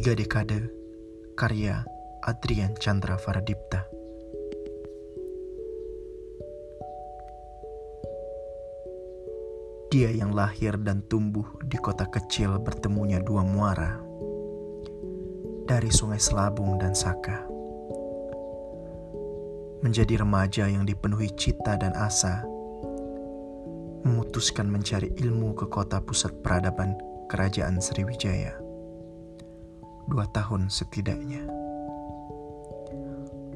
Tiga Dekade Karya Adrian Chandra Faradipta Dia yang lahir dan tumbuh di kota kecil bertemunya dua muara Dari sungai Selabung dan Saka. Menjadi remaja yang dipenuhi cita dan asa Memutuskan mencari ilmu ke kota pusat peradaban Kerajaan Sriwijaya dua tahun setidaknya.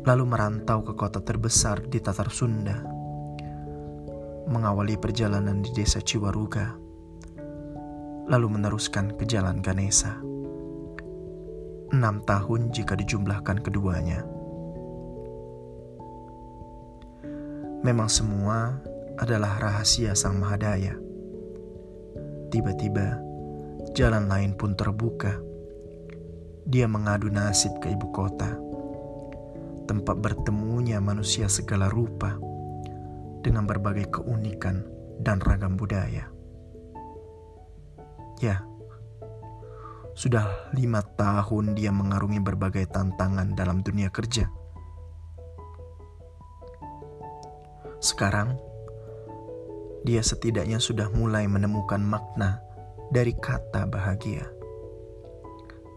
Lalu merantau ke kota terbesar di Tatar Sunda, mengawali perjalanan di desa Ciwaruga, lalu meneruskan ke jalan Ganesa. Enam tahun jika dijumlahkan keduanya. Memang semua adalah rahasia Sang Mahadaya. Tiba-tiba, jalan lain pun terbuka dia mengadu nasib ke ibu kota, tempat bertemunya manusia segala rupa dengan berbagai keunikan dan ragam budaya. Ya, sudah lima tahun dia mengarungi berbagai tantangan dalam dunia kerja. Sekarang, dia setidaknya sudah mulai menemukan makna dari kata bahagia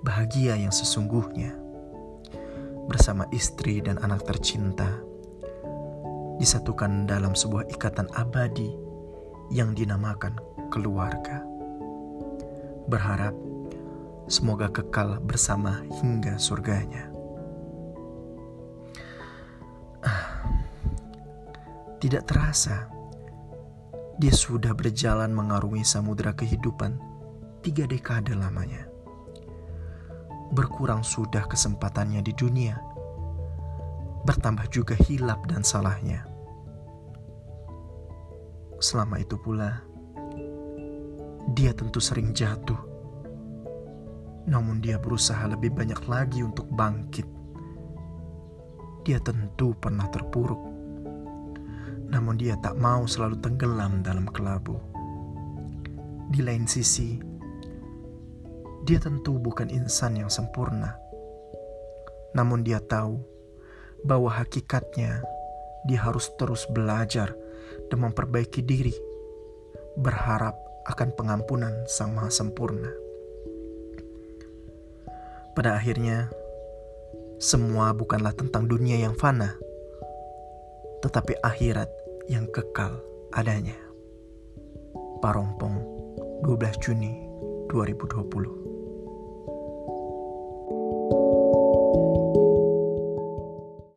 bahagia yang sesungguhnya bersama istri dan anak tercinta disatukan dalam sebuah ikatan abadi yang dinamakan keluarga. Berharap semoga kekal bersama hingga surganya. Ah, tidak terasa, dia sudah berjalan mengarungi samudera kehidupan tiga dekade lamanya berkurang sudah kesempatannya di dunia, bertambah juga hilap dan salahnya. Selama itu pula, dia tentu sering jatuh, namun dia berusaha lebih banyak lagi untuk bangkit. Dia tentu pernah terpuruk, namun dia tak mau selalu tenggelam dalam kelabu. Di lain sisi, dia tentu bukan insan yang sempurna, namun dia tahu bahwa hakikatnya dia harus terus belajar dan memperbaiki diri, berharap akan pengampunan Sang Maha Sempurna. Pada akhirnya, semua bukanlah tentang dunia yang fana, tetapi akhirat yang kekal adanya. Parompong, 12 Juni 2020